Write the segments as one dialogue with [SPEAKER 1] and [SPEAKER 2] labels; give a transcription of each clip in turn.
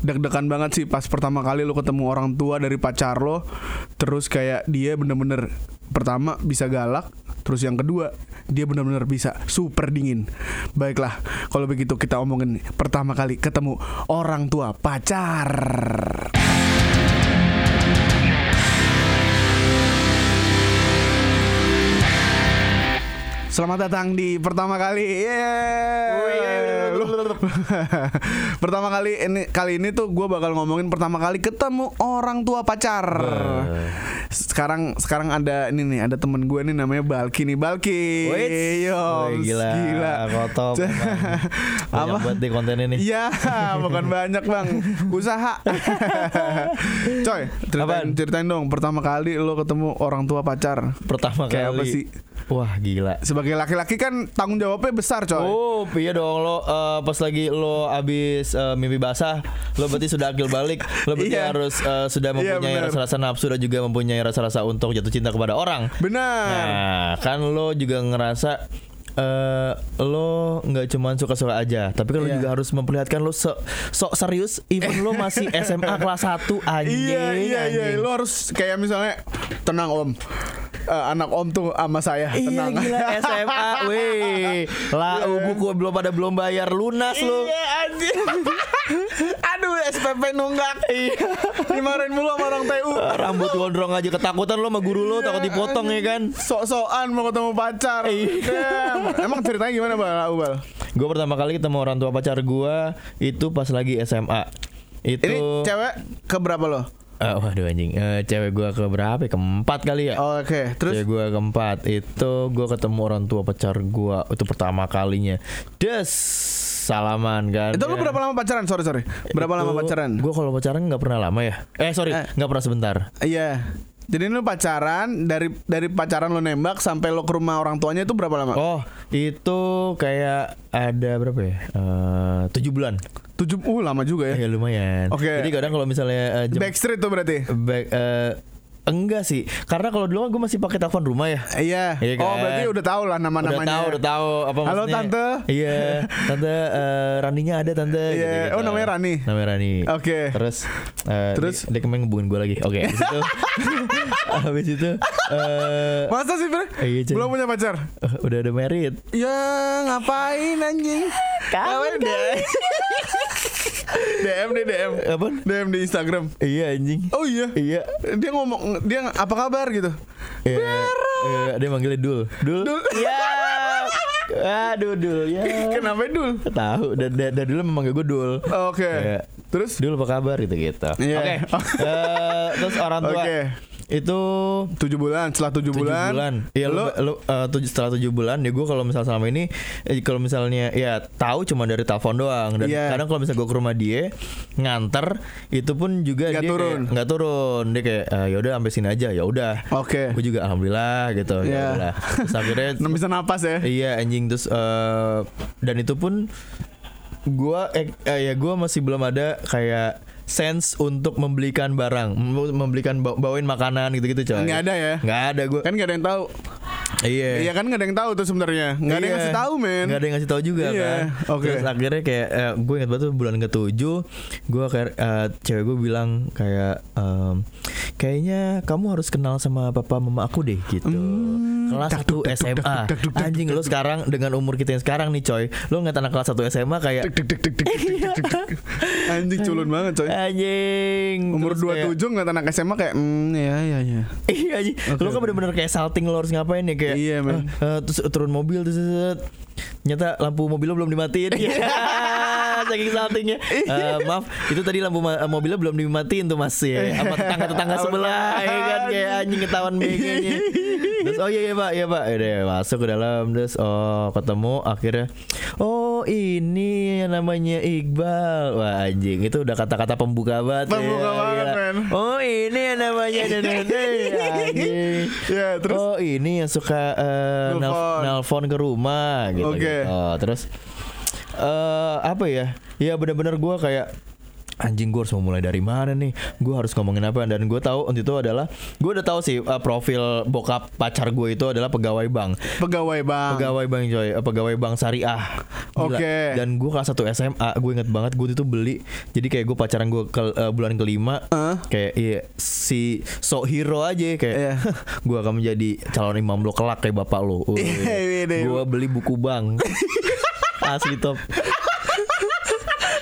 [SPEAKER 1] deg-degan banget sih pas pertama kali lo ketemu orang tua dari pacar lo terus kayak dia bener-bener pertama bisa galak terus yang kedua dia benar-benar bisa super dingin. Baiklah kalau begitu kita omongin pertama kali ketemu orang tua pacar Selamat datang di pertama kali. Yeay. pertama kali ini kali ini tuh gue bakal ngomongin pertama kali ketemu orang tua pacar. Sekarang sekarang ada ini nih ada temen gue nih namanya Balki nih Balki. Yoms,
[SPEAKER 2] gila,
[SPEAKER 1] gila.
[SPEAKER 2] Kotop,
[SPEAKER 1] Apa?
[SPEAKER 2] Banget deh kontennya nih.
[SPEAKER 1] Iya, bukan banyak bang, usaha. Coy, ceritain,
[SPEAKER 2] Apaan?
[SPEAKER 1] ceritain dong pertama kali lo ketemu orang tua pacar.
[SPEAKER 2] Pertama
[SPEAKER 1] Kayak
[SPEAKER 2] kali.
[SPEAKER 1] apa sih?
[SPEAKER 2] Wah gila.
[SPEAKER 1] Sebagai laki-laki kan tanggung jawabnya besar coy.
[SPEAKER 2] Oh iya dong lo eh, pas lagi lo abis eh, mimpi basah lo berarti sudah akil balik lo berarti
[SPEAKER 1] Iya.
[SPEAKER 2] harus eh, sudah
[SPEAKER 1] Iya,
[SPEAKER 2] mempunyai
[SPEAKER 1] benar.
[SPEAKER 2] rasa-rasa nafsu dan juga mempunyai rasa-rasa untuk jatuh cinta kepada orang.
[SPEAKER 1] Benar.
[SPEAKER 2] Nah kan lo juga ngerasa eh lo nggak cuma suka-suka aja, tapi kan lo
[SPEAKER 1] Iya.
[SPEAKER 2] juga harus memperlihatkan lo so, sok serius, even lo masih SMA kelas 1 anjing.
[SPEAKER 1] Iya iya iya. Lo harus kayak misalnya Tenang om Eh, Anak om tuh sama saya.
[SPEAKER 2] Iya
[SPEAKER 1] Tenang.
[SPEAKER 2] gila SMA Weh. Lah buku belum pada belum bayar lunas lu.
[SPEAKER 1] Iya anjir Aduh SPP nunggak. Iya. Dimarahin mulu sama orang TU
[SPEAKER 2] Rambut gondrong aja ketakutan lo sama guru lo takut dipotong ya kan?
[SPEAKER 1] Sok-sokan mau ketemu pacar. Damn. Emang ceritanya gimana Bal? Bal?
[SPEAKER 2] Gue pertama kali ketemu orang tua pacar gue Itu pas lagi SMA Itu
[SPEAKER 1] Ini cewek ke berapa lo?
[SPEAKER 2] Eh, Waduh anjing. Eh, Cewek gue ke berapa? Keempat kali ya?
[SPEAKER 1] Oh, Oke
[SPEAKER 2] Terus?
[SPEAKER 1] Terus
[SPEAKER 2] gue keempat. Itu gue ketemu orang tua pacar gue Itu pertama kalinya. Des! Salaman kan?
[SPEAKER 1] Itu lo
[SPEAKER 2] ya.
[SPEAKER 1] berapa lama pacaran? Sorry sorry. Berapa lama pacaran?
[SPEAKER 2] Gue kalau pacaran nggak pernah lama ya? Eh sorry.
[SPEAKER 1] Eh.
[SPEAKER 2] nggak pernah sebentar.
[SPEAKER 1] Iya jadi lu pacaran dari dari pacaran lo nembak sampai lo ke rumah orang tuanya itu berapa lama?
[SPEAKER 2] Oh, itu kayak ada berapa ya? Eh, tujuh bulan.
[SPEAKER 1] Tujuh, uh lama juga ya.
[SPEAKER 2] Ya lumayan.
[SPEAKER 1] Oke.
[SPEAKER 2] Jadi kadang kalau misalnya jem-
[SPEAKER 1] Backstreet tuh berarti.
[SPEAKER 2] back, eh, enggak sih, karena kalau dulu kan gue masih pakai telepon rumah ya.
[SPEAKER 1] Iya.
[SPEAKER 2] Iya
[SPEAKER 1] Oh
[SPEAKER 2] kan?
[SPEAKER 1] berarti udah tahu lah nama-namanya.
[SPEAKER 2] Udah tahu, udah tahu apa
[SPEAKER 1] Halo,
[SPEAKER 2] maksudnya.
[SPEAKER 1] Tante.
[SPEAKER 2] Iya, tante eh, Raninya ada tante.
[SPEAKER 1] Iya.
[SPEAKER 2] gitu-gitu.
[SPEAKER 1] Oh, namanya Rani.
[SPEAKER 2] Namanya Rani.
[SPEAKER 1] Oke.
[SPEAKER 2] Terus, eh,
[SPEAKER 1] Terus?
[SPEAKER 2] dia, dia kemarin ngubungin gue lagi. Oke, habis itu, habis itu, eh,
[SPEAKER 1] Masa sih Bre?
[SPEAKER 2] Iya.
[SPEAKER 1] Belum punya pacar?
[SPEAKER 2] eh, udah ada married.
[SPEAKER 1] Ya ngapain anjing?
[SPEAKER 2] Kangen
[SPEAKER 1] deh. DM deh DM.
[SPEAKER 2] Apa?
[SPEAKER 1] DM di Instagram.
[SPEAKER 2] Iya anjing.
[SPEAKER 1] Oh iya.
[SPEAKER 2] Iya.
[SPEAKER 1] Dia ngomong dia apa kabar gitu.
[SPEAKER 2] Iya, iya, dia manggilnya Dul. Dul.
[SPEAKER 1] Dul.
[SPEAKER 2] Iya. Aduh Dul ya.
[SPEAKER 1] Kenapa Dul?
[SPEAKER 2] Tahu, dari da, da dulu memang gue Dul.
[SPEAKER 1] Oke.
[SPEAKER 2] Iya.
[SPEAKER 1] Terus?
[SPEAKER 2] Dul apa kabar gitu gitu.
[SPEAKER 1] Iya.
[SPEAKER 2] Oke. Eh, terus orang tua
[SPEAKER 1] Oke.
[SPEAKER 2] Itu
[SPEAKER 1] Tujuh bulan. Setelah tujuh,
[SPEAKER 2] tujuh
[SPEAKER 1] bulan.
[SPEAKER 2] bulan. Iya
[SPEAKER 1] lo,
[SPEAKER 2] lu, lu eh, tujuh, setelah tujuh bulan ya gue kalau misal selama ini eh, kalau misalnya ya tahu cuma dari telepon doang dan
[SPEAKER 1] Iya.
[SPEAKER 2] kadang kalau misalnya gue ke rumah dia nganter itu pun juga
[SPEAKER 1] Nggak
[SPEAKER 2] dia
[SPEAKER 1] turun.
[SPEAKER 2] nggak turun dia kayak "Ah, ya udah sampai sini aja ya udah
[SPEAKER 1] Oke.
[SPEAKER 2] gue juga alhamdulillah gitu
[SPEAKER 1] Iya.
[SPEAKER 2] ya udahlah. terus akhirnya
[SPEAKER 1] bisa napas ya.
[SPEAKER 2] iya anjing terus eh, dan itu pun gua eh, eh, ya gua masih belum ada kayak sense untuk membelikan barang mem- membelikan ba- bawain makanan gitu-gitu coy
[SPEAKER 1] Nggak ada ya?
[SPEAKER 2] nggak ada gua
[SPEAKER 1] Kan gak ada yang tahu.
[SPEAKER 2] Iya.
[SPEAKER 1] Iya kan gak ada yang tahu tuh sebenarnya. Gak ada yang
[SPEAKER 2] iya.
[SPEAKER 1] ngasih tahu men.
[SPEAKER 2] Gak ada yang ngasih tahu juga
[SPEAKER 1] iya.
[SPEAKER 2] kan.
[SPEAKER 1] Oke.
[SPEAKER 2] Okay. Akhirnya kayak eh, gue ingat banget tuh bulan ke tujuh, gue kayak eh, cewek gue bilang kayak um, kayaknya kamu harus kenal sama papa mama aku deh gitu.
[SPEAKER 1] Mm.
[SPEAKER 2] kelas
[SPEAKER 1] satu
[SPEAKER 2] SMA. Anjing lo sekarang dengan umur kita yang sekarang nih coy, lo ngeliat anak kelas satu SMA kayak
[SPEAKER 1] anjing culun banget coy.
[SPEAKER 2] Anjing.
[SPEAKER 1] Umur
[SPEAKER 2] dua
[SPEAKER 1] tujuh ngeliat anak SMA kayak hmm ya ya ya.
[SPEAKER 2] Iya anjing. Lo kan bener-bener kayak salting lo harus ngapain ya kayak kayak
[SPEAKER 1] iya men.
[SPEAKER 2] uh, terus turun mobil terus ternyata lampu mobil lo belum dimatiin. Yeah. Saking saltingnya. Eh, Maaf Itu tadi lampu ma- mobilnya belum dimatiin tuh mas ya. Sama tetangga-tetangga sebelah ya kan? Kayak anjing ketahuan begini. Terus oh iya iya pak Iya pak. Udah masuk ke dalam Terus oh ketemu Akhirnya Oh ini yang namanya Iqbal. Wah anjing Itu udah kata-kata pembuka banget
[SPEAKER 1] Pembuka
[SPEAKER 2] ya,
[SPEAKER 1] banget,
[SPEAKER 2] gila.
[SPEAKER 1] men.
[SPEAKER 2] Oh ini yang namanya Anjing.
[SPEAKER 1] Ya terus?
[SPEAKER 2] Oh ini yang suka eh,
[SPEAKER 1] Nelfon.
[SPEAKER 2] nelf- nelfon ke rumah gitu.
[SPEAKER 1] Oke.
[SPEAKER 2] gitu. Oh, terus eh apa ya? Ya benar-benar gua kayak anjing gue harus mau mulai dari mana nih gue harus ngomongin apa dan gue tahu waktu itu adalah gue udah tahu sih uh, profil bokap pacar gue itu adalah pegawai bank
[SPEAKER 1] Pegawai bang.
[SPEAKER 2] pegawai bank coy uh, pegawai bank syariah.
[SPEAKER 1] Oke.
[SPEAKER 2] dan gue kelas 1 SMA gue inget banget gue itu beli jadi kayak gue pacaran gue ke uh, bulan kelima
[SPEAKER 1] Hah?
[SPEAKER 2] kayak iya si sok hero aja kayak
[SPEAKER 1] Iya.
[SPEAKER 2] gue akan menjadi calon imam lo kelak kayak bapak lo
[SPEAKER 1] Iya, iya.
[SPEAKER 2] gue beli buku bank asli top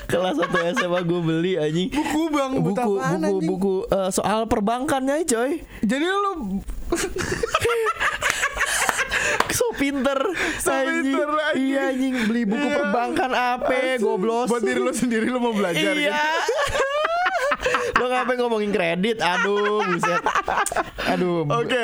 [SPEAKER 2] kelas 1 SMA gue beli anjing
[SPEAKER 1] Buku bang.
[SPEAKER 2] buku
[SPEAKER 1] apaan,
[SPEAKER 2] buku
[SPEAKER 1] anjing?
[SPEAKER 2] buku eh, soal perbankannya coy
[SPEAKER 1] Jadi lu
[SPEAKER 2] so pinter
[SPEAKER 1] So pinter, anjing.
[SPEAKER 2] iya anjing beli buku
[SPEAKER 1] Iya.
[SPEAKER 2] perbankan apa goblos
[SPEAKER 1] buat diri lu sendiri lu mau belajar
[SPEAKER 2] iya
[SPEAKER 1] gitu.
[SPEAKER 2] lo ngapain ngomongin kredit aduh buset aduh
[SPEAKER 1] Oke,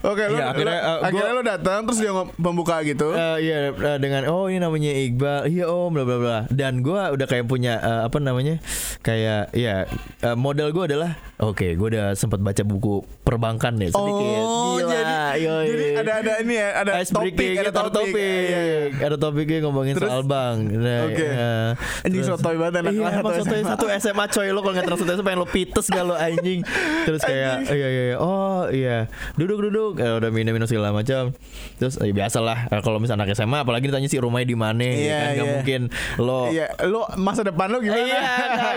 [SPEAKER 1] oke. lu-
[SPEAKER 2] Iya, akhirnya, uh, gua-
[SPEAKER 1] akhirnya lu datang terus dia pembuka gitu.
[SPEAKER 2] Eh, iya eh, dengan oh ini namanya Iqbal iya om bla bla bla dan gue udah kayak punya eh, apa namanya kayak ya eh, model gue adalah oke gue udah sempat baca buku perbankan deh sedikit
[SPEAKER 1] Oh,
[SPEAKER 2] Gila,
[SPEAKER 1] jadi
[SPEAKER 2] yoi.
[SPEAKER 1] jadi ada ada ini ya, ada
[SPEAKER 2] Ice
[SPEAKER 1] topik, ada
[SPEAKER 2] ada topik,
[SPEAKER 1] Iya, iya, iya.
[SPEAKER 2] ada topiknya ngomongin
[SPEAKER 1] Terus?
[SPEAKER 2] soal bank. Nah,
[SPEAKER 1] Oke.
[SPEAKER 2] eh,
[SPEAKER 1] Anjing
[SPEAKER 2] terus-
[SPEAKER 1] sotoy banget anak
[SPEAKER 2] Iya, emang
[SPEAKER 1] satu
[SPEAKER 2] sotoy
[SPEAKER 1] SMA.
[SPEAKER 2] satu SMA coy lo kalau nggak terus SMA pengen lo pites gak lo anjing. Terus kayak iya iya iya. Oh iya duduk duduk Eh, udah minum minum segala macam. Terus ya, biasalah eh, kalau misalnya anak SMA apalagi ditanya sih rumahnya di mana ya
[SPEAKER 1] Iya,
[SPEAKER 2] kan nggak
[SPEAKER 1] iya.
[SPEAKER 2] mungkin lo
[SPEAKER 1] Iya, lu masa depan lu gimana?
[SPEAKER 2] Iya,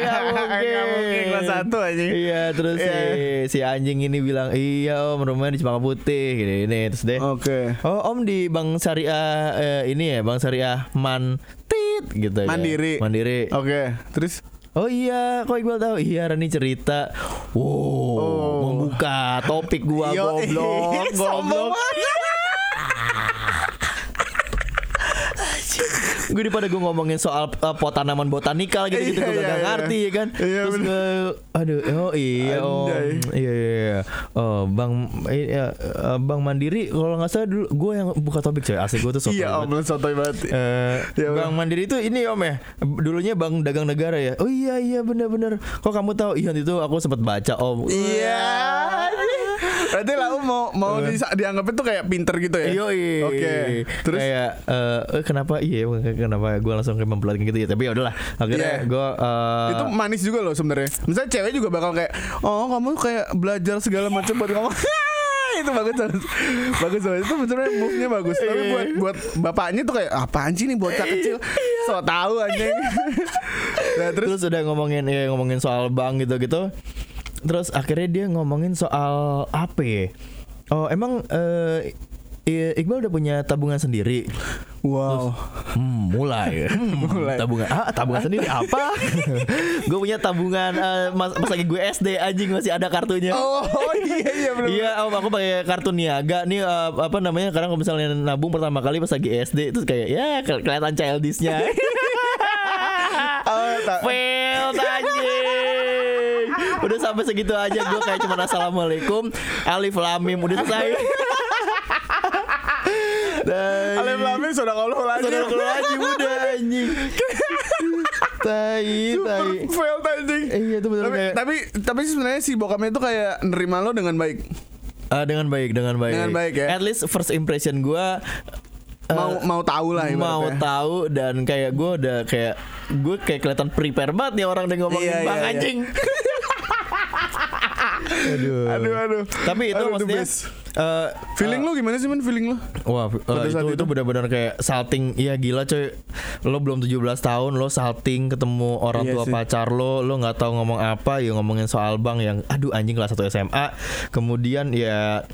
[SPEAKER 2] nggak mungkin.
[SPEAKER 1] Nggak mungkin kelas satu aja.
[SPEAKER 2] Iya, terus
[SPEAKER 1] Iya.
[SPEAKER 2] si, si anjing ini bilang, "Iya, Om, rumahnya di Cempaka Putih." Gini, ini terus deh.
[SPEAKER 1] Oke.
[SPEAKER 2] Oh om di Bank Syariah eh, ini ya Bank Syariah Mantit gitu ya.
[SPEAKER 1] Mandiri.
[SPEAKER 2] Mandiri.
[SPEAKER 1] Oke, terus
[SPEAKER 2] Oh iya, kok Iqbal tahu? Iya, Rani cerita. Wow,
[SPEAKER 1] Oh.
[SPEAKER 2] membuka topik gua
[SPEAKER 1] Yo,
[SPEAKER 2] goblok, goblok. gue daripada gue ngomongin soal uh, pot tanaman botanikal gitu gitu
[SPEAKER 1] Iya,
[SPEAKER 2] gue
[SPEAKER 1] iya,
[SPEAKER 2] gak
[SPEAKER 1] iya.
[SPEAKER 2] ngerti ya kan
[SPEAKER 1] Iya,
[SPEAKER 2] terus
[SPEAKER 1] bener.
[SPEAKER 2] gue aduh oh iya
[SPEAKER 1] Anjay.
[SPEAKER 2] iya iya iya oh bang iya, eh, bang mandiri kalau nggak salah dulu gue yang buka topik coy asli gue tuh sotoy
[SPEAKER 1] iya om lu sotoy banget.
[SPEAKER 2] Eh,
[SPEAKER 1] Ya,
[SPEAKER 2] Bang Mandiri itu ini om ya Dulunya Bang Dagang Negara ya Oh iya iya bener-bener Kok kamu tahu Iya itu aku sempat baca om
[SPEAKER 1] Iya. Berarti lah lu mau mau di, dianggap itu kayak pinter gitu ya?
[SPEAKER 2] Yoi.
[SPEAKER 1] Oke. Terus
[SPEAKER 2] kayak eh, eh, kenapa iya kenapa gue langsung kayak memperlihatkan gitu ya tapi ya udahlah akhirnya
[SPEAKER 1] Iya.
[SPEAKER 2] gue eh,
[SPEAKER 1] itu manis juga loh sebenarnya. Misalnya cewek juga bakal kayak, oh kamu kayak belajar segala macam buat ngomong. itu bagus bagus banget itu sebenarnya move-nya bagus tapi
[SPEAKER 2] Iya.
[SPEAKER 1] buat buat bapaknya tuh kayak apaan sih nih bocah kecil so tahu anjing nah terus
[SPEAKER 2] terus udah ngomongin ya ngomongin soal bank gitu gitu terus akhirnya dia ngomongin soal apa ya oh emang I- Iqbal udah punya tabungan sendiri
[SPEAKER 1] wow
[SPEAKER 2] Hmm, mulai. Hmm,
[SPEAKER 1] Mulai.
[SPEAKER 2] Tabungan. Ah, tabungan sendiri apa? gue punya tabungan eh, mas, pas lagi gue SD anjing masih ada kartunya.
[SPEAKER 1] oh iya iya bener
[SPEAKER 2] Iya, om aku pakai kartu niaga nih eh, apa namanya? Karena kalau misalnya nabung pertama kali pas lagi SD itu kayak ya ke- kelihatan childishnya.
[SPEAKER 1] oh.
[SPEAKER 2] Udah sampai segitu aja gue kayak cuma assalamualaikum, alif lam mim udah selesai. Dan
[SPEAKER 1] Alif Lamin sudah kalau lagi
[SPEAKER 2] Saudara keluar aja udah anjing. tai, tai.
[SPEAKER 1] fail anjing
[SPEAKER 2] Eh, iya itu bener
[SPEAKER 1] tapi,
[SPEAKER 2] kayak
[SPEAKER 1] tapi tapi sebenarnya si bokapnya itu kayak nerima lo dengan baik
[SPEAKER 2] Ah, dengan baik, dengan baik.
[SPEAKER 1] Dengan baik, ya.
[SPEAKER 2] At least first impression gua eh,
[SPEAKER 1] mau mau tahu lah
[SPEAKER 2] mau
[SPEAKER 1] ibaratnya.
[SPEAKER 2] tahu dan kayak gue udah kayak gue kayak kelihatan prepare banget nih orang udah ngomongin
[SPEAKER 1] Iya,
[SPEAKER 2] bang
[SPEAKER 1] iya, iya.
[SPEAKER 2] Aduh.
[SPEAKER 1] aduh aduh
[SPEAKER 2] Tapi itu
[SPEAKER 1] Aduh,
[SPEAKER 2] maksudnya eh,
[SPEAKER 1] feeling lo gimana sih man feeling lo
[SPEAKER 2] Wah, eh,
[SPEAKER 1] saat
[SPEAKER 2] itu, itu
[SPEAKER 1] itu?
[SPEAKER 2] benar-benar kayak salting. Iya gila coy. Lo belum 17 tahun lo salting ketemu orang
[SPEAKER 1] Iya
[SPEAKER 2] tua
[SPEAKER 1] sih.
[SPEAKER 2] pacar lo, lo nggak tahu ngomong apa, ya ngomongin soal bank yang aduh anjing kelas 1 SMA. Kemudian ya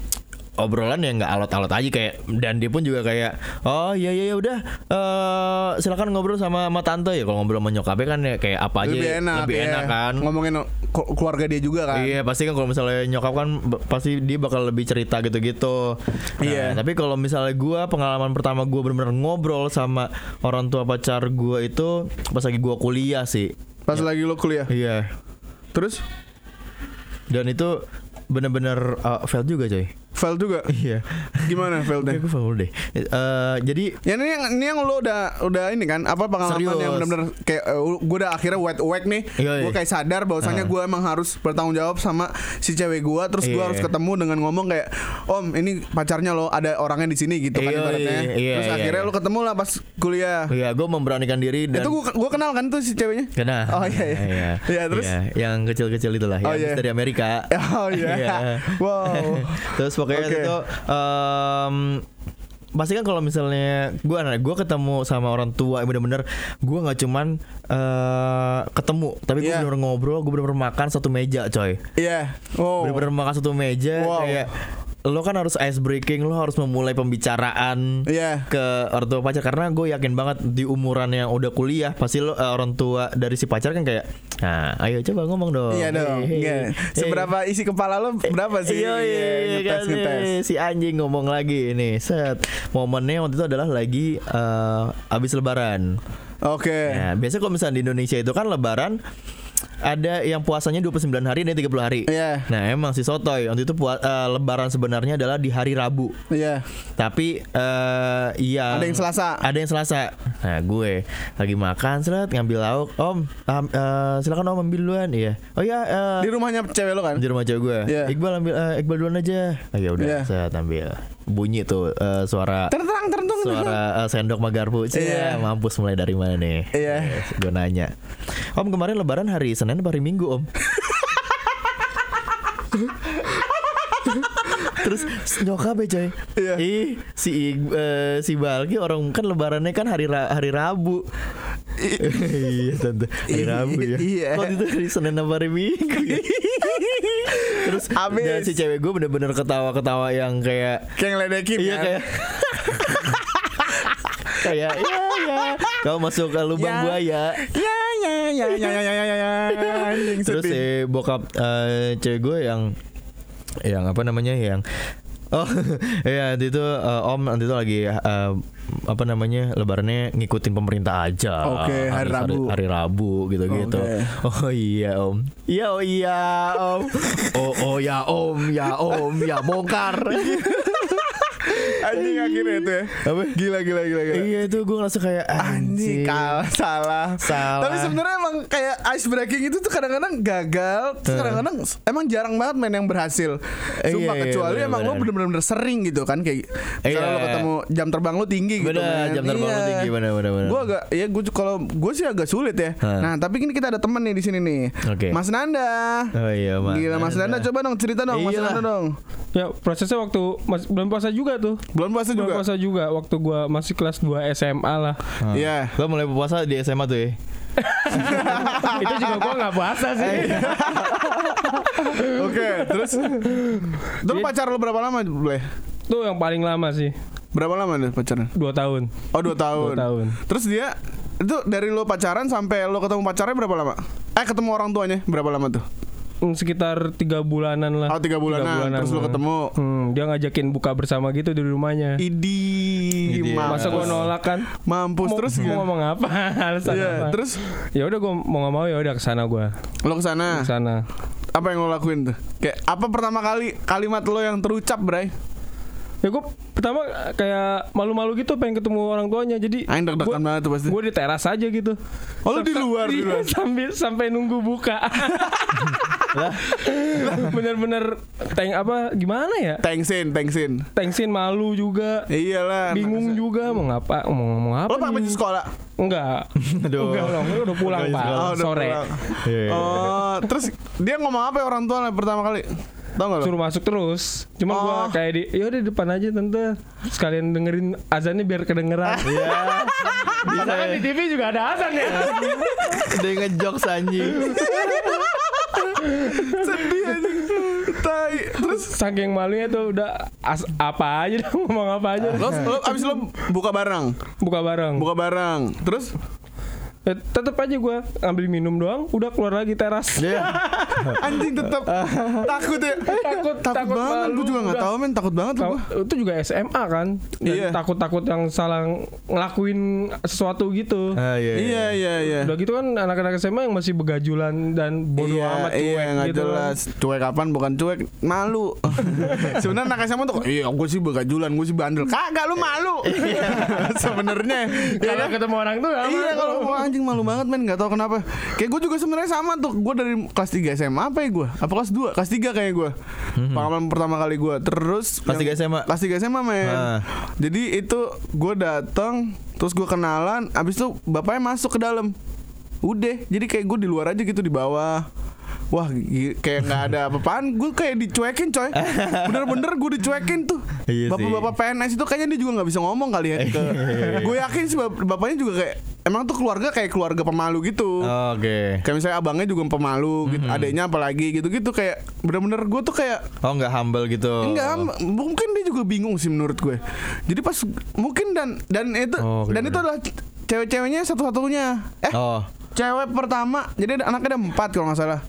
[SPEAKER 2] obrolan yang nggak alot-alot aja kayak dan dia pun juga kayak oh iya iya ya udah eh silakan ngobrol sama sama tante ya kalau ngobrol sama nyokapnya kan ya kayak apa aja
[SPEAKER 1] lebih enak
[SPEAKER 2] lebih
[SPEAKER 1] ya.
[SPEAKER 2] enak kan
[SPEAKER 1] ngomongin ke- keluarga dia juga kan
[SPEAKER 2] Iya pasti kan kalau misalnya nyokap kan pasti dia bakal lebih cerita gitu-gitu. Nah,
[SPEAKER 1] Iya.
[SPEAKER 2] Tapi kalau misalnya gua pengalaman pertama gua benar-benar ngobrol sama orang tua pacar gua itu pas lagi gua kuliah sih.
[SPEAKER 1] pas lagi lo kuliah
[SPEAKER 2] Iya.
[SPEAKER 1] terus
[SPEAKER 2] Dan itu benar-benar uh, fail juga coy.
[SPEAKER 1] Fail juga.
[SPEAKER 2] Iya.
[SPEAKER 1] Gimana failnya?
[SPEAKER 2] Gue follow deh. Eh, jadi
[SPEAKER 1] Ya ini yang ini yang lo udah udah ini kan apa pengalaman
[SPEAKER 2] Serius.
[SPEAKER 1] yang benar-benar kayak gue udah akhirnya wet whack nih
[SPEAKER 2] Iya, iya.
[SPEAKER 1] gue kayak sadar bahwasanya gue emang harus bertanggung jawab sama si cewek gue terus gue
[SPEAKER 2] Iya.
[SPEAKER 1] harus ketemu dengan ngomong kayak om ini pacarnya lo ada orangnya di sini gitu kan
[SPEAKER 2] Iya,
[SPEAKER 1] ibaratnya
[SPEAKER 2] iya, iya,
[SPEAKER 1] terus
[SPEAKER 2] iya,
[SPEAKER 1] akhirnya
[SPEAKER 2] iya.
[SPEAKER 1] lo ketemu lah pas kuliah
[SPEAKER 2] ya gue memberanikan diri dan
[SPEAKER 1] itu gue gue kenal kan tuh si ceweknya
[SPEAKER 2] Kena.
[SPEAKER 1] oh iya iya Iya, terus
[SPEAKER 2] Iya, yang kecil-kecil itulah,
[SPEAKER 1] Oh,
[SPEAKER 2] yang
[SPEAKER 1] iya.
[SPEAKER 2] dari Amerika.
[SPEAKER 1] oh iya wow
[SPEAKER 2] Terus pokoknya
[SPEAKER 1] Oke.
[SPEAKER 2] itu em, pasti kan kalau misalnya gue anak gue ketemu sama orang tua bener-bener gue nggak cuman eh, ketemu tapi gue
[SPEAKER 1] Iya.
[SPEAKER 2] bener-bener ngobrol gue bener-bener makan satu meja coy
[SPEAKER 1] iya wow
[SPEAKER 2] bener-bener makan satu meja
[SPEAKER 1] Wow.
[SPEAKER 2] kayak lo kan harus ice breaking lo harus memulai pembicaraan
[SPEAKER 1] Iya.
[SPEAKER 2] ke orang tua pacar karena gue yakin banget di umuran yang udah kuliah pasti lo eh, orang tua dari si pacar kan kayak nah ayo coba ngomong dong
[SPEAKER 1] Iya dong.
[SPEAKER 2] Hey, hey,
[SPEAKER 1] Iya.
[SPEAKER 2] hey.
[SPEAKER 1] Seberapa isi kepala lo berapa sih?
[SPEAKER 2] Iya iya iya
[SPEAKER 1] ngetes
[SPEAKER 2] kan,
[SPEAKER 1] ngetes.
[SPEAKER 2] eh, si anjing ngomong lagi nih set momennya waktu itu adalah lagi eh, abis lebaran
[SPEAKER 1] Oke.
[SPEAKER 2] ya biasa kalau misalnya di Indonesia itu kan lebaran ada yang puasanya 29 hari dan 30 hari
[SPEAKER 1] Iya.
[SPEAKER 2] nah emang si sotoy waktu itu pua- eh, lebaran sebenarnya adalah di hari Rabu
[SPEAKER 1] Iya.
[SPEAKER 2] tapi eh iya
[SPEAKER 1] Ada yang Selasa.
[SPEAKER 2] ada yang Selasa nah gue lagi makan seret ngambil lauk om am- eh, silakan om ambil duluan iya oh iya eh,
[SPEAKER 1] Di rumahnya cewek lo kan?
[SPEAKER 2] di rumah cewek gue
[SPEAKER 1] Iya.
[SPEAKER 2] Iqbal ambil eh, Iqbal duluan aja ah, ya udah
[SPEAKER 1] Iya.
[SPEAKER 2] saya ambil bunyi tuh eh, suara
[SPEAKER 1] Terang terang
[SPEAKER 2] suara eh, sendok magarpu Cie,
[SPEAKER 1] Iya.
[SPEAKER 2] mampus mulai dari mana nih
[SPEAKER 1] Iya.
[SPEAKER 2] gue nanya om kemarin lebaran hari Senin apa hari Minggu om Terus nyokap ya coy
[SPEAKER 1] Iya.
[SPEAKER 2] Ih si eh, si Balki orang kan lebarannya kan hari Ra- hari Rabu Iya tante Hari. Rabu ya
[SPEAKER 1] Iya.
[SPEAKER 2] Kok itu hari Senin apa hari Minggu ya? Terus
[SPEAKER 1] Abis.
[SPEAKER 2] dan si cewek gue bener-bener ketawa-ketawa yang kayak
[SPEAKER 1] Kayak ngeledekin
[SPEAKER 2] Iya
[SPEAKER 1] kan?
[SPEAKER 2] kayak Kayak ya ya Kau masuk ke lubang
[SPEAKER 1] Ya.
[SPEAKER 2] buaya
[SPEAKER 1] Ya ya ya ya ya ya ya ya. Anjing
[SPEAKER 2] Terus si bokap eh, cewek gue yang yang apa namanya yang Oh iya nanti itu eh, om nanti itu lagi eh, apa namanya lebarannya ngikutin pemerintah aja.
[SPEAKER 1] Oke, hari Rabu.
[SPEAKER 2] Hari, Rabu gitu-gitu. Oh iya om. Iya oh iya om. oh oh ya om ya om ya bongkar.
[SPEAKER 1] Anjing akhirnya itu ya.
[SPEAKER 2] Apa?
[SPEAKER 1] Gila gila gila gila.
[SPEAKER 2] iya itu gue ngerasa kayak
[SPEAKER 1] Anjing
[SPEAKER 2] anjing.
[SPEAKER 1] kalah salah.
[SPEAKER 2] Salah.
[SPEAKER 1] Tapi sebenarnya emang kayak ice breaking itu tuh kadang-kadang gagal, terus kadang-kadang emang jarang banget main yang berhasil. Sumpah
[SPEAKER 2] Iya, iya,
[SPEAKER 1] kecuali emang lo
[SPEAKER 2] bener-bener.
[SPEAKER 1] sering gitu kan kayak
[SPEAKER 2] Iya.
[SPEAKER 1] lo ketemu jam terbang lo tinggi gitu
[SPEAKER 2] Bener,
[SPEAKER 1] kan.
[SPEAKER 2] jam terbang lo tinggi, bener, bener, bener.
[SPEAKER 1] Gue agak ya gue kalau gue sih agak sulit ya.
[SPEAKER 2] Hah.
[SPEAKER 1] Nah, tapi ini kita ada temen nih di sini nih.
[SPEAKER 2] Oke.
[SPEAKER 1] Mas Nanda.
[SPEAKER 2] Oh iya Mas.
[SPEAKER 1] Gila Mas Nanda coba dong cerita dong Mas. Nanda dong.
[SPEAKER 3] Ya prosesnya waktu mas, bulan puasa juga tuh.
[SPEAKER 1] Bulan puasa
[SPEAKER 3] Bulan
[SPEAKER 1] juga.
[SPEAKER 3] puasa juga waktu gua masih kelas 2 SMA lah.
[SPEAKER 1] Iya.
[SPEAKER 2] Lo mulai puasa di SMA tuh ya?
[SPEAKER 3] Itu juga gua nggak puasa sih.
[SPEAKER 1] Oke, terus Terus
[SPEAKER 3] Iya.
[SPEAKER 1] pacar lo berapa lama boleh?
[SPEAKER 3] Tuh yang paling lama sih.
[SPEAKER 1] Berapa lama nih pacarnya?
[SPEAKER 3] Dua tahun.
[SPEAKER 1] Oh dua tahun.
[SPEAKER 3] Dua tahun.
[SPEAKER 1] Terus dia itu dari lo pacaran sampai lo ketemu pacarnya berapa lama? Eh ketemu orang tuanya berapa lama tuh?
[SPEAKER 3] Hmm, Sekitar tiga bulanan lah.
[SPEAKER 1] Oh tiga bulanan. Terus lo ketemu.
[SPEAKER 3] Hmm, dia ngajakin buka bersama gitu di rumahnya.
[SPEAKER 1] Idi,
[SPEAKER 2] Idi.
[SPEAKER 3] Masa gua nolak kan?
[SPEAKER 1] Mampus
[SPEAKER 3] mau,
[SPEAKER 1] terus
[SPEAKER 3] mau ngomong apa? Alasan
[SPEAKER 1] Iya,
[SPEAKER 3] apa?
[SPEAKER 1] terus
[SPEAKER 3] ya udah gua mau nggak mau ya udah ke sana gua.
[SPEAKER 1] lo ke
[SPEAKER 3] sana. Ke sana.
[SPEAKER 1] Apa yang lo lakuin tuh? Kayak apa pertama kali kalimat lo yang terucap, Bray?
[SPEAKER 3] Ya gue pertama kayak malu-malu gitu pengen ketemu orang tuanya jadi
[SPEAKER 1] Aing deg-degan banget tuh pasti.
[SPEAKER 3] Gue di teras aja gitu.
[SPEAKER 1] Oh, lu di luar, di luar?
[SPEAKER 3] Sambil sampai nunggu buka. Bener-bener tank apa gimana ya?
[SPEAKER 1] Thanksin, thanksin.
[SPEAKER 3] Thanksin malu juga.
[SPEAKER 1] Iyalah.
[SPEAKER 3] Bingung juga mau ngapa mau ngomong apa?
[SPEAKER 1] Lo pakai baju
[SPEAKER 3] nih?
[SPEAKER 1] sekolah?
[SPEAKER 3] Enggak.
[SPEAKER 2] Aduh.
[SPEAKER 3] Enggak dong, lu udah pulang, Pak.
[SPEAKER 1] Oh, udah
[SPEAKER 3] Sore.
[SPEAKER 1] pulang.
[SPEAKER 2] Iya.
[SPEAKER 1] Oh, terus dia ngomong apa ya orang tua pertama kali? Tau gak lo?
[SPEAKER 3] Suruh masuk terus. Cuma
[SPEAKER 1] Oh.
[SPEAKER 3] gua kayak di ya udah di depan aja tante. Sekalian dengerin azannya biar kedengeran.
[SPEAKER 2] Iya.
[SPEAKER 3] Karena kan di TV juga ada azan ya.
[SPEAKER 2] Dia ngejokes anjing.
[SPEAKER 1] Sedih anjing. Tai. Terus
[SPEAKER 3] Saking malunya tuh udah as- apa aja dah ngomong apa aja.
[SPEAKER 1] lo, lo abis lo buka barang,
[SPEAKER 3] buka bareng.
[SPEAKER 1] buka barang. Terus
[SPEAKER 3] Ya, tetep aja gue ngambil minum doang, udah keluar lagi teras.
[SPEAKER 2] Iya.
[SPEAKER 1] Anjing tetap takut ya.
[SPEAKER 3] Takut,
[SPEAKER 1] takut,
[SPEAKER 3] takut
[SPEAKER 1] banget. Gue juga nggak tahu men takut banget gua.
[SPEAKER 3] itu juga SMA kan Dan
[SPEAKER 1] Iya.
[SPEAKER 3] takut-takut yang salah ngelakuin sesuatu gitu
[SPEAKER 2] Ah, iya, iya.
[SPEAKER 1] Iya iya iya.
[SPEAKER 3] udah gitu kan anak-anak SMA yang masih begajulan dan bodoh
[SPEAKER 1] iya,
[SPEAKER 3] amat cuek
[SPEAKER 1] iya nggak
[SPEAKER 3] gitu kan.
[SPEAKER 1] jelas cuek kapan bukan cuek malu sebenarnya anak SMA tuh iya gue sih begajulan gue sih bandel kagak lu malu sebenarnya ya
[SPEAKER 3] kalau ketemu orang tuh ya
[SPEAKER 1] Iya kalau mau anjing malu banget men nggak tahu kenapa. Kayak gue juga sebenarnya sama tuh. Gue dari kelas 3 SMA apa ya gue? Apa kelas 2? Kelas 3 kayak gue. Pengalaman pertama kali gue. Terus.
[SPEAKER 2] Kelas
[SPEAKER 1] yang-
[SPEAKER 2] 3 SMA?
[SPEAKER 1] Kelas 3 SMA men. Jadi itu gue datang terus gue kenalan, abis itu bapaknya masuk ke dalam. Udah, jadi kayak gue di luar aja gitu di bawah. Wah, kayak nggak ada apa-apaan. Gue kayak dicuekin, coy. Bener-bener gue dicuekin tuh.
[SPEAKER 2] Iya.
[SPEAKER 1] Bapak-bapak PNS itu kayaknya dia juga nggak bisa ngomong kali ya. gue yakin sih bap- bapaknya juga kayak emang tuh keluarga kayak keluarga pemalu gitu.
[SPEAKER 2] Oke.
[SPEAKER 1] Kayak misalnya abangnya juga pemalu, gitu. adiknya apalagi gitu-gitu kayak bener-bener gue tuh kayak
[SPEAKER 2] Oh nggak humble gitu.
[SPEAKER 1] Enggak, m- mungkin dia juga bingung sih menurut gue. Jadi pas mungkin dan dan itu
[SPEAKER 2] Oh, oke,
[SPEAKER 1] dan itu adalah cewek-ceweknya satu-satunya. Eh,
[SPEAKER 2] Oh.
[SPEAKER 1] cewek pertama. Jadi anaknya ada empat kalau nggak salah.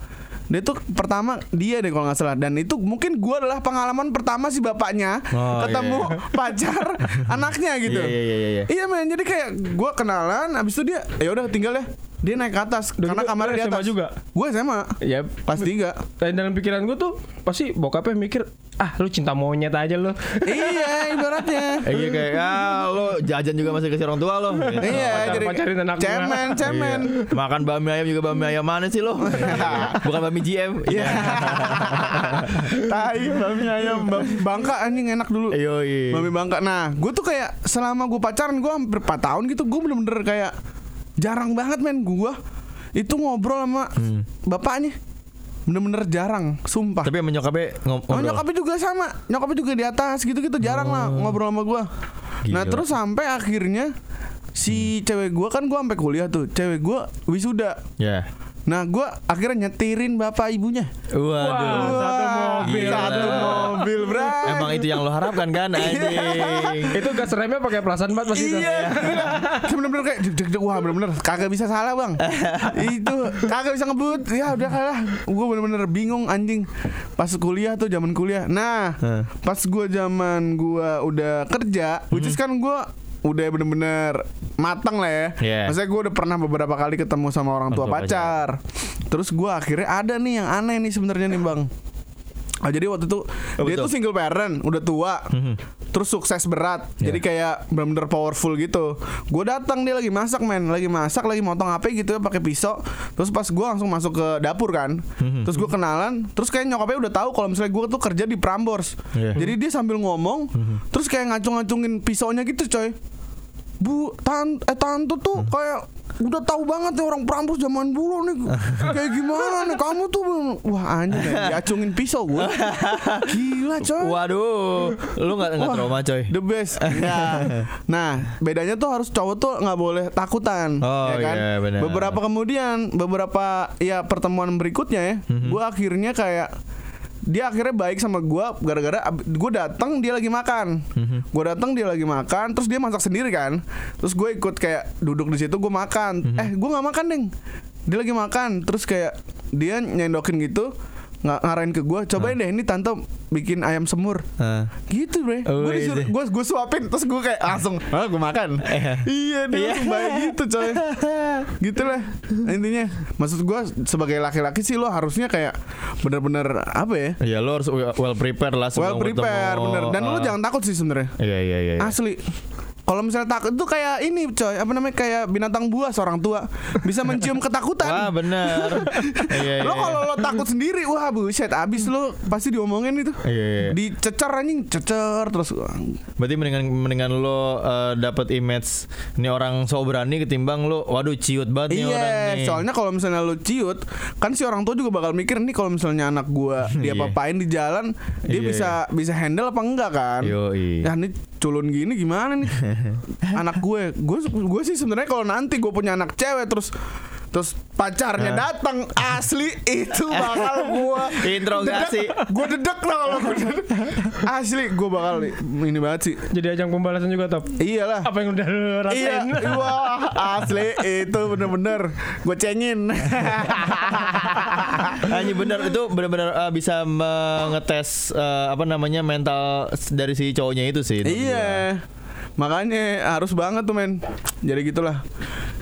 [SPEAKER 1] Dia tuh pertama dia deh kalau nggak salah dan itu mungkin gue adalah pengalaman pertama si bapaknya
[SPEAKER 2] Oh,
[SPEAKER 1] ketemu pacar anaknya gitu.
[SPEAKER 2] Iya, iya, iya, iya.
[SPEAKER 1] Iya men, jadi kayak gue kenalan, abis itu dia ya udah tinggal ya. Dia naik ke atas
[SPEAKER 3] Dan
[SPEAKER 1] karena kamarnya di atas.
[SPEAKER 3] juga?
[SPEAKER 1] Gue SMA.
[SPEAKER 3] ya
[SPEAKER 1] Pas tiga.
[SPEAKER 3] dan dalam pikiran gue tuh pasti bokapnya mikir ah lu cinta monyet aja lu
[SPEAKER 1] iya, ibaratnya.
[SPEAKER 2] Eh, iya kayak ah lo jajan juga masih kasih orang tua lo. Gitu.
[SPEAKER 1] Iya, jadi
[SPEAKER 3] pacarin anak gua.
[SPEAKER 1] cemen, cemen.
[SPEAKER 2] Iya. Makan bami ayam juga bami ayam mana sih lo? Bukan bami GM.
[SPEAKER 1] Iya. Tai, bami ayam, Bangka anjing enak dulu.
[SPEAKER 2] Iya.
[SPEAKER 1] Bami Bangka. Nah, gue tuh kayak selama gue pacaran gue hampir 4 tahun gitu, gue bener-bener kayak jarang banget men gue itu ngobrol sama bapaknya. Bener-bener jarang, sumpah.
[SPEAKER 2] Tapi sama nyokapnya ngom-
[SPEAKER 1] Oh,
[SPEAKER 2] ngobrol.
[SPEAKER 1] nyokapnya juga sama. Nyokapnya juga di atas gitu-gitu jarang lah ngobrol sama gua. Nah,
[SPEAKER 2] Gila.
[SPEAKER 1] terus sampai akhirnya si cewek gua kan gua sampai kuliah tuh. Cewek gua wisuda.
[SPEAKER 2] Ya.
[SPEAKER 1] Nah, gua akhirnya nyetirin bapak ibunya.
[SPEAKER 2] Waduh.
[SPEAKER 3] Wah, satu mobil
[SPEAKER 2] Gila.
[SPEAKER 1] Satu mobil, bro.
[SPEAKER 2] Emang itu yang lo harapkan kan anjing.
[SPEAKER 3] itu gas remnya pakai perasaan banget pasti itu.
[SPEAKER 1] Iya, bener-bener kayak jek, jek. wah bener-bener kagak bisa salah bang. itu kagak bisa ngebut. Ya udah kalah. Gue bener-bener bingung anjing. Pas kuliah tuh zaman kuliah. Nah, pas gue zaman gue udah kerja, which is kan gue udah bener-bener matang lah ya.
[SPEAKER 2] Iya.
[SPEAKER 1] Maksudnya gue udah pernah beberapa kali ketemu sama orang tua
[SPEAKER 2] Orang tua
[SPEAKER 1] pacar. Terus gue akhirnya ada nih yang aneh nih sebenarnya nih bang. Ah, jadi waktu itu
[SPEAKER 2] Oh,
[SPEAKER 1] dia
[SPEAKER 2] betul.
[SPEAKER 1] tuh single parent, udah tua, terus sukses berat,
[SPEAKER 2] Iya.
[SPEAKER 1] jadi kayak bener-bener powerful gitu. Gue datang dia lagi masak men, lagi masak, lagi motong apa gitu ya pakai pisau. Terus pas gue langsung masuk ke dapur kan,
[SPEAKER 2] Mhm.
[SPEAKER 1] terus gue kenalan, terus kayak nyokapnya udah tahu kalau misalnya gue tuh kerja di Prambors.
[SPEAKER 2] Iya.
[SPEAKER 1] Jadi dia sambil ngomong, terus kayak ngacung-ngacungin pisaunya gitu coy. Bu, tan eh tante tuh kayak udah tahu banget ya orang Prambors zaman dulu nih kayak gimana nih kamu tuh wah anjing diacungin pisau gue gila coy
[SPEAKER 2] Waduh, lu nggak nggak trauma coy.
[SPEAKER 1] The best. Ya. Nah, bedanya tuh harus cowok tuh nggak boleh takutan,
[SPEAKER 2] Oh,
[SPEAKER 1] ya kan?
[SPEAKER 2] iya, benar.
[SPEAKER 1] Beberapa kemudian, beberapa ya pertemuan berikutnya ya,
[SPEAKER 2] Mhm.
[SPEAKER 1] gua akhirnya kayak dia akhirnya baik sama gua gara-gara gua datang dia lagi makan.
[SPEAKER 2] Mhm.
[SPEAKER 1] Gua datang dia lagi makan, terus dia masak sendiri kan. Terus gue ikut kayak duduk di situ gua makan.
[SPEAKER 2] Mhm.
[SPEAKER 1] Eh, gua nggak makan, Deng. Dia lagi makan, terus kayak dia nyendokin gitu nggak ngarahin ke gua cobain deh ini tante bikin ayam semur. Gitu bre.
[SPEAKER 2] Oh,
[SPEAKER 1] gue disuruh
[SPEAKER 2] iya.
[SPEAKER 1] gue gue suapin terus gue kayak langsung ah gue makan. Iya. Dia
[SPEAKER 2] Iya.
[SPEAKER 1] langsung baik gitu coy. Gitu lah intinya. Maksud gue sebagai laki-laki sih lo harusnya kayak bener-bener apa ya?
[SPEAKER 2] Ya lo harus well prepared lah
[SPEAKER 1] well
[SPEAKER 2] sebelum
[SPEAKER 1] prepare
[SPEAKER 2] ketemu,
[SPEAKER 1] bener. Dan lo
[SPEAKER 2] uh,
[SPEAKER 1] jangan takut sih sebenarnya.
[SPEAKER 2] Iya iya iya. iya.
[SPEAKER 1] asli kalau misalnya takut itu kayak ini coy apa namanya kayak binatang buas orang tua bisa mencium
[SPEAKER 2] Wah
[SPEAKER 1] ketakutan
[SPEAKER 2] bener. Iya iya.
[SPEAKER 1] lo kalau lo takut sendiri wah buset abis lo pasti diomongin itu
[SPEAKER 2] Iya, iya.
[SPEAKER 1] dicecer anjing cecer terus
[SPEAKER 2] Berarti mendingan mendingan lo uh, dapat image ini orang so berani ketimbang lo waduh ciut banget nih orang
[SPEAKER 1] Iya,
[SPEAKER 2] nih.
[SPEAKER 1] soalnya kalau misalnya lu ciut, kan si orang tua juga bakal mikir nih kalau misalnya anak gua dia
[SPEAKER 2] Iya.
[SPEAKER 1] papain di jalan, dia
[SPEAKER 2] Iya,
[SPEAKER 1] bisa bisa handle apa enggak kan?
[SPEAKER 2] Yoi.
[SPEAKER 1] Ya ini culun gini gimana nih anak gue? Gue gue sih sebenarnya kalau nanti gue punya anak cewek terus Terus pacarnya datang asli itu bakal gua
[SPEAKER 2] Interogasi.
[SPEAKER 1] Gua dedek lah kalau. Asli gua bakal ini banget sih.
[SPEAKER 3] Jadi ajang pembalasan juga top.
[SPEAKER 1] Iyalah.
[SPEAKER 3] Apa yang udah lu
[SPEAKER 1] Iya,
[SPEAKER 3] rasain?
[SPEAKER 1] wah asli itu bener-bener gue cengin.
[SPEAKER 2] Hanya benar itu benar-benar uh, bisa mengetes uh, apa namanya mental dari si cowoknya itu sih.
[SPEAKER 1] iya, makanya harus banget tuh men. Jadi gitulah.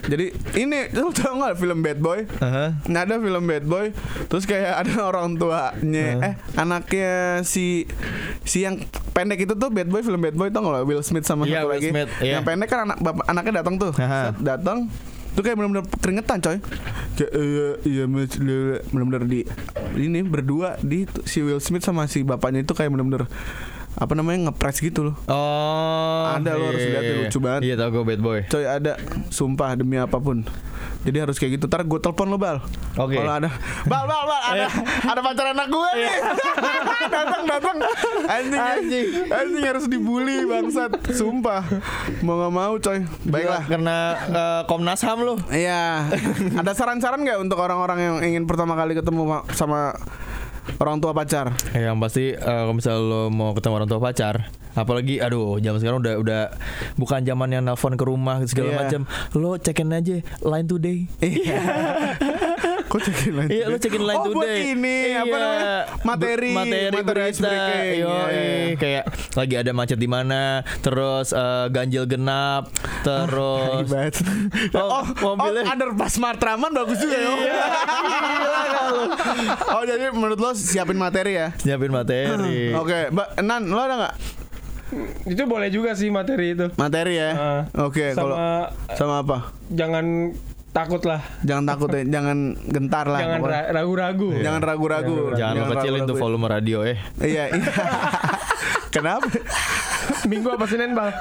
[SPEAKER 1] Jadi ini lu tau gak film Bad Boy?
[SPEAKER 2] Aha.
[SPEAKER 1] Nah, ada film Bad Boy, terus kayak ada orang tuanya, eh anaknya si si yang pendek itu tuh Bad Boy film Bad Boy tau gak? Will Smith sama
[SPEAKER 2] Iya,
[SPEAKER 1] satu
[SPEAKER 2] Will
[SPEAKER 1] lagi.
[SPEAKER 2] Smith, iya.
[SPEAKER 1] Yang pendek kan anak bapak, anaknya datang tuh. Set, datang tuh kayak bener-bener keringetan coy kayak iya iya mas lele." bener-bener di ini berdua di si Will Smith sama si bapaknya itu kayak bener-bener apa namanya ngepres gitu loh.
[SPEAKER 2] Oh.
[SPEAKER 1] Ada, lu harus lihat,
[SPEAKER 2] iya,
[SPEAKER 1] lucu
[SPEAKER 2] iya.
[SPEAKER 1] banget.
[SPEAKER 2] Iya tau gue bad boy.
[SPEAKER 1] coy ada sumpah demi apa pun. Jadi harus kayak gitu. Ntar gue telepon lo bal.
[SPEAKER 2] Oke.
[SPEAKER 1] kalau ada bal bal bal ada ada pacar anak gue nih. Datang datang. Anjing anjing. anjing. Harus dibully bangsat. Sumpah. Mau nggak mau coy. Baiklah.
[SPEAKER 2] Karena uh, Komnas HAM lu.
[SPEAKER 1] Iya, ada saran-saran nggak untuk orang-orang yang ingin pertama kali ketemu ma- sama orang tua pacar?
[SPEAKER 2] Eh, yang pasti uh, kalau misalnya lo mau ketemu orang tua pacar, apalagi aduh zaman sekarang udah udah bukan zaman yang nelfon ke rumah segala
[SPEAKER 1] Iya.
[SPEAKER 2] macam. Lo cekin aja line today.
[SPEAKER 1] Iya. Kok cekin line
[SPEAKER 2] Iya, lo cekin line
[SPEAKER 1] oh, buat
[SPEAKER 2] today.
[SPEAKER 1] ini apa
[SPEAKER 2] Iya.
[SPEAKER 1] namanya? Materi,
[SPEAKER 2] materi,
[SPEAKER 1] materi
[SPEAKER 2] berita. Yo,
[SPEAKER 1] Iya.
[SPEAKER 2] kayak lagi ada macet di mana, terus eh, ganjil genap, terus
[SPEAKER 1] Hebat.
[SPEAKER 2] Oh,
[SPEAKER 1] Oh,
[SPEAKER 2] mobilnya.
[SPEAKER 1] oh, underpass Matraman bagus juga ya. oh, jadi menurut lo siapin materi ya?
[SPEAKER 2] nyiapin materi.
[SPEAKER 1] Oke, Mbak Nan, lo ada nggak
[SPEAKER 3] Itu boleh juga sih materi itu.
[SPEAKER 1] materi ya?
[SPEAKER 3] Ah.
[SPEAKER 1] Oke,
[SPEAKER 3] Sama
[SPEAKER 1] kalau sama apa?
[SPEAKER 3] jangan takut lah.
[SPEAKER 1] Jangan takut ya, jangan gentar lah.
[SPEAKER 3] Jangan ra- ragu-ragu.
[SPEAKER 1] Jangan ragu-ragu.
[SPEAKER 2] Jangan lo kecilin tuh volume radio eh.
[SPEAKER 1] Iya, iya. Kenapa?
[SPEAKER 3] Minggu apa Senin bang?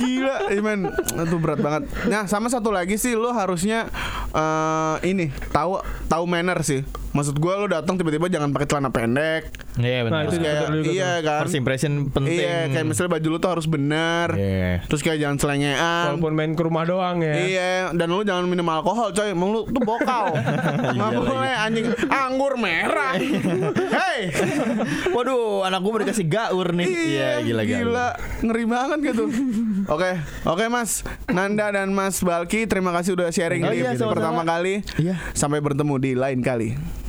[SPEAKER 1] Gila, Iman, itu berat banget. Nah, sama satu lagi sih, lo harusnya eh ini tahu tahu manner sih. Maksud gua lo datang tiba-tiba jangan pakai celana pendek.
[SPEAKER 2] Iya
[SPEAKER 3] Nah,
[SPEAKER 2] benar.
[SPEAKER 3] itu
[SPEAKER 1] Terus kayak iya kan.
[SPEAKER 2] First impression penting.
[SPEAKER 1] Iya, kayak misalnya baju lo tuh harus benar.
[SPEAKER 2] Iya.
[SPEAKER 1] Terus kayak jangan selengean.
[SPEAKER 3] Walaupun main ke rumah doang ya.
[SPEAKER 1] Iya, dan lu jangan minum alkohol, coy. Emang lu tuh bokal. Nggak
[SPEAKER 2] Iya
[SPEAKER 1] boleh anjing anggur merah. Hei.
[SPEAKER 2] Waduh, anak gue udah dikasih gaur nih. Iya, gila
[SPEAKER 1] gila. Ngeri banget gitu. Oke, oke Mas Nanda dan Mas Balki, terima kasih udah sharing
[SPEAKER 2] Oh
[SPEAKER 1] di
[SPEAKER 2] iya,
[SPEAKER 1] pertama kali.
[SPEAKER 2] Iya.
[SPEAKER 1] Sampai bertemu di lain kali.